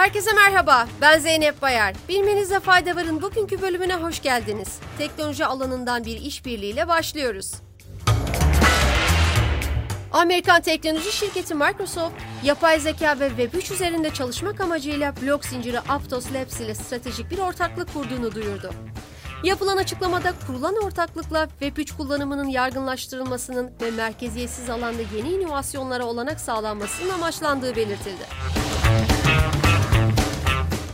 Herkese merhaba, ben Zeynep Bayar. Bilmenizde fayda varın bugünkü bölümüne hoş geldiniz. Teknoloji alanından bir işbirliğiyle başlıyoruz. Amerikan teknoloji şirketi Microsoft, yapay zeka ve Web3 üzerinde çalışmak amacıyla blok zinciri Aptos Labs ile stratejik bir ortaklık kurduğunu duyurdu. Yapılan açıklamada kurulan ortaklıkla Web3 kullanımının yaygınlaştırılmasının ve merkeziyetsiz alanda yeni inovasyonlara olanak sağlanmasının amaçlandığı belirtildi.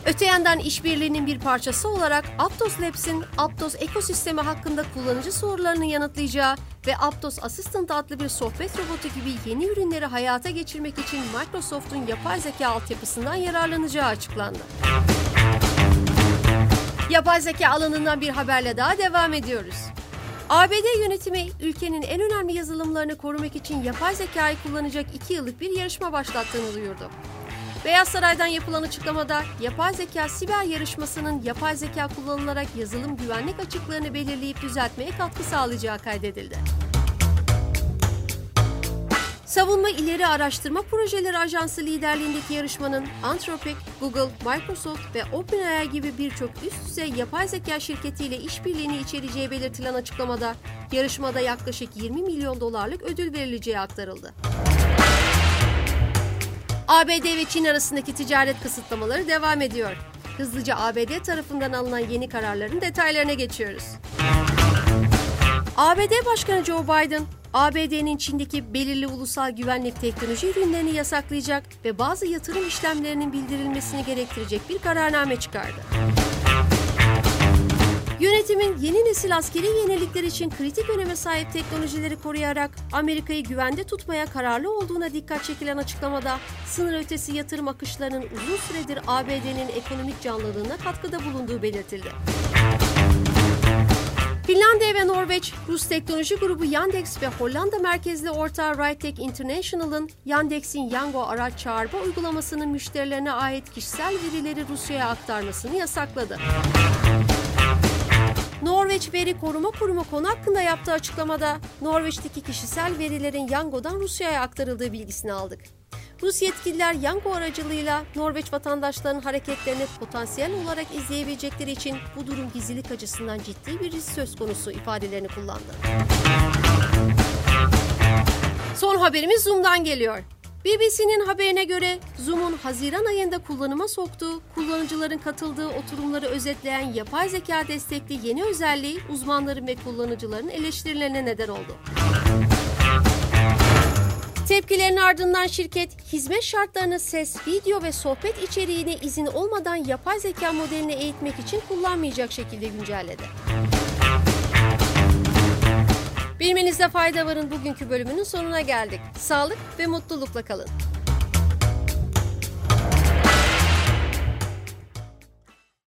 Öte yandan işbirliğinin bir parçası olarak Aptos Labs'in Aptos ekosistemi hakkında kullanıcı sorularını yanıtlayacağı ve Aptos Assistant adlı bir sohbet robotu gibi yeni ürünleri hayata geçirmek için Microsoft'un yapay zeka altyapısından yararlanacağı açıklandı. Yapay zeka alanından bir haberle daha devam ediyoruz. ABD yönetimi ülkenin en önemli yazılımlarını korumak için yapay zekayı kullanacak 2 yıllık bir yarışma başlattığını duyurdu. Beyaz Saray'dan yapılan açıklamada yapay zeka siber yarışmasının yapay zeka kullanılarak yazılım güvenlik açıklarını belirleyip düzeltmeye katkı sağlayacağı kaydedildi. Savunma İleri Araştırma Projeleri Ajansı liderliğindeki yarışmanın Anthropic, Google, Microsoft ve OpenAI gibi birçok üst düzey yapay zeka şirketiyle işbirliğini içereceği belirtilen açıklamada yarışmada yaklaşık 20 milyon dolarlık ödül verileceği aktarıldı. ABD ve Çin arasındaki ticaret kısıtlamaları devam ediyor. Hızlıca ABD tarafından alınan yeni kararların detaylarına geçiyoruz. ABD Başkanı Joe Biden, ABD'nin Çin'deki belirli ulusal güvenlik teknoloji ürünlerini yasaklayacak ve bazı yatırım işlemlerinin bildirilmesini gerektirecek bir kararname çıkardı. Yönetimin yeni nesil askeri yenilikler için kritik öneme sahip teknolojileri koruyarak Amerika'yı güvende tutmaya kararlı olduğuna dikkat çekilen açıklamada sınır ötesi yatırım akışlarının uzun süredir ABD'nin ekonomik canlılığına katkıda bulunduğu belirtildi. Finlandiya ve Norveç, Rus teknoloji grubu Yandex ve Hollanda merkezli ortağı Ritek International'ın Yandex'in Yango araç çağırma uygulamasının müşterilerine ait kişisel verileri Rusya'ya aktarmasını yasakladı. Norveç Veri Koruma Kurumu konu hakkında yaptığı açıklamada Norveç'teki kişisel verilerin Yango'dan Rusya'ya aktarıldığı bilgisini aldık. Rus yetkililer Yango aracılığıyla Norveç vatandaşlarının hareketlerini potansiyel olarak izleyebilecekleri için bu durum gizlilik açısından ciddi bir risk söz konusu ifadelerini kullandı. Son haberimiz Zoom'dan geliyor. BBC'nin haberine göre Zoom'un Haziran ayında kullanıma soktuğu, kullanıcıların katıldığı oturumları özetleyen yapay zeka destekli yeni özelliği uzmanların ve kullanıcıların eleştirilerine neden oldu. Tepkilerin ardından şirket hizmet şartlarını ses, video ve sohbet içeriğine izin olmadan yapay zeka modelini eğitmek için kullanmayacak şekilde güncelledi. Bilmenizde fayda varın bugünkü bölümünün sonuna geldik. Sağlık ve mutlulukla kalın.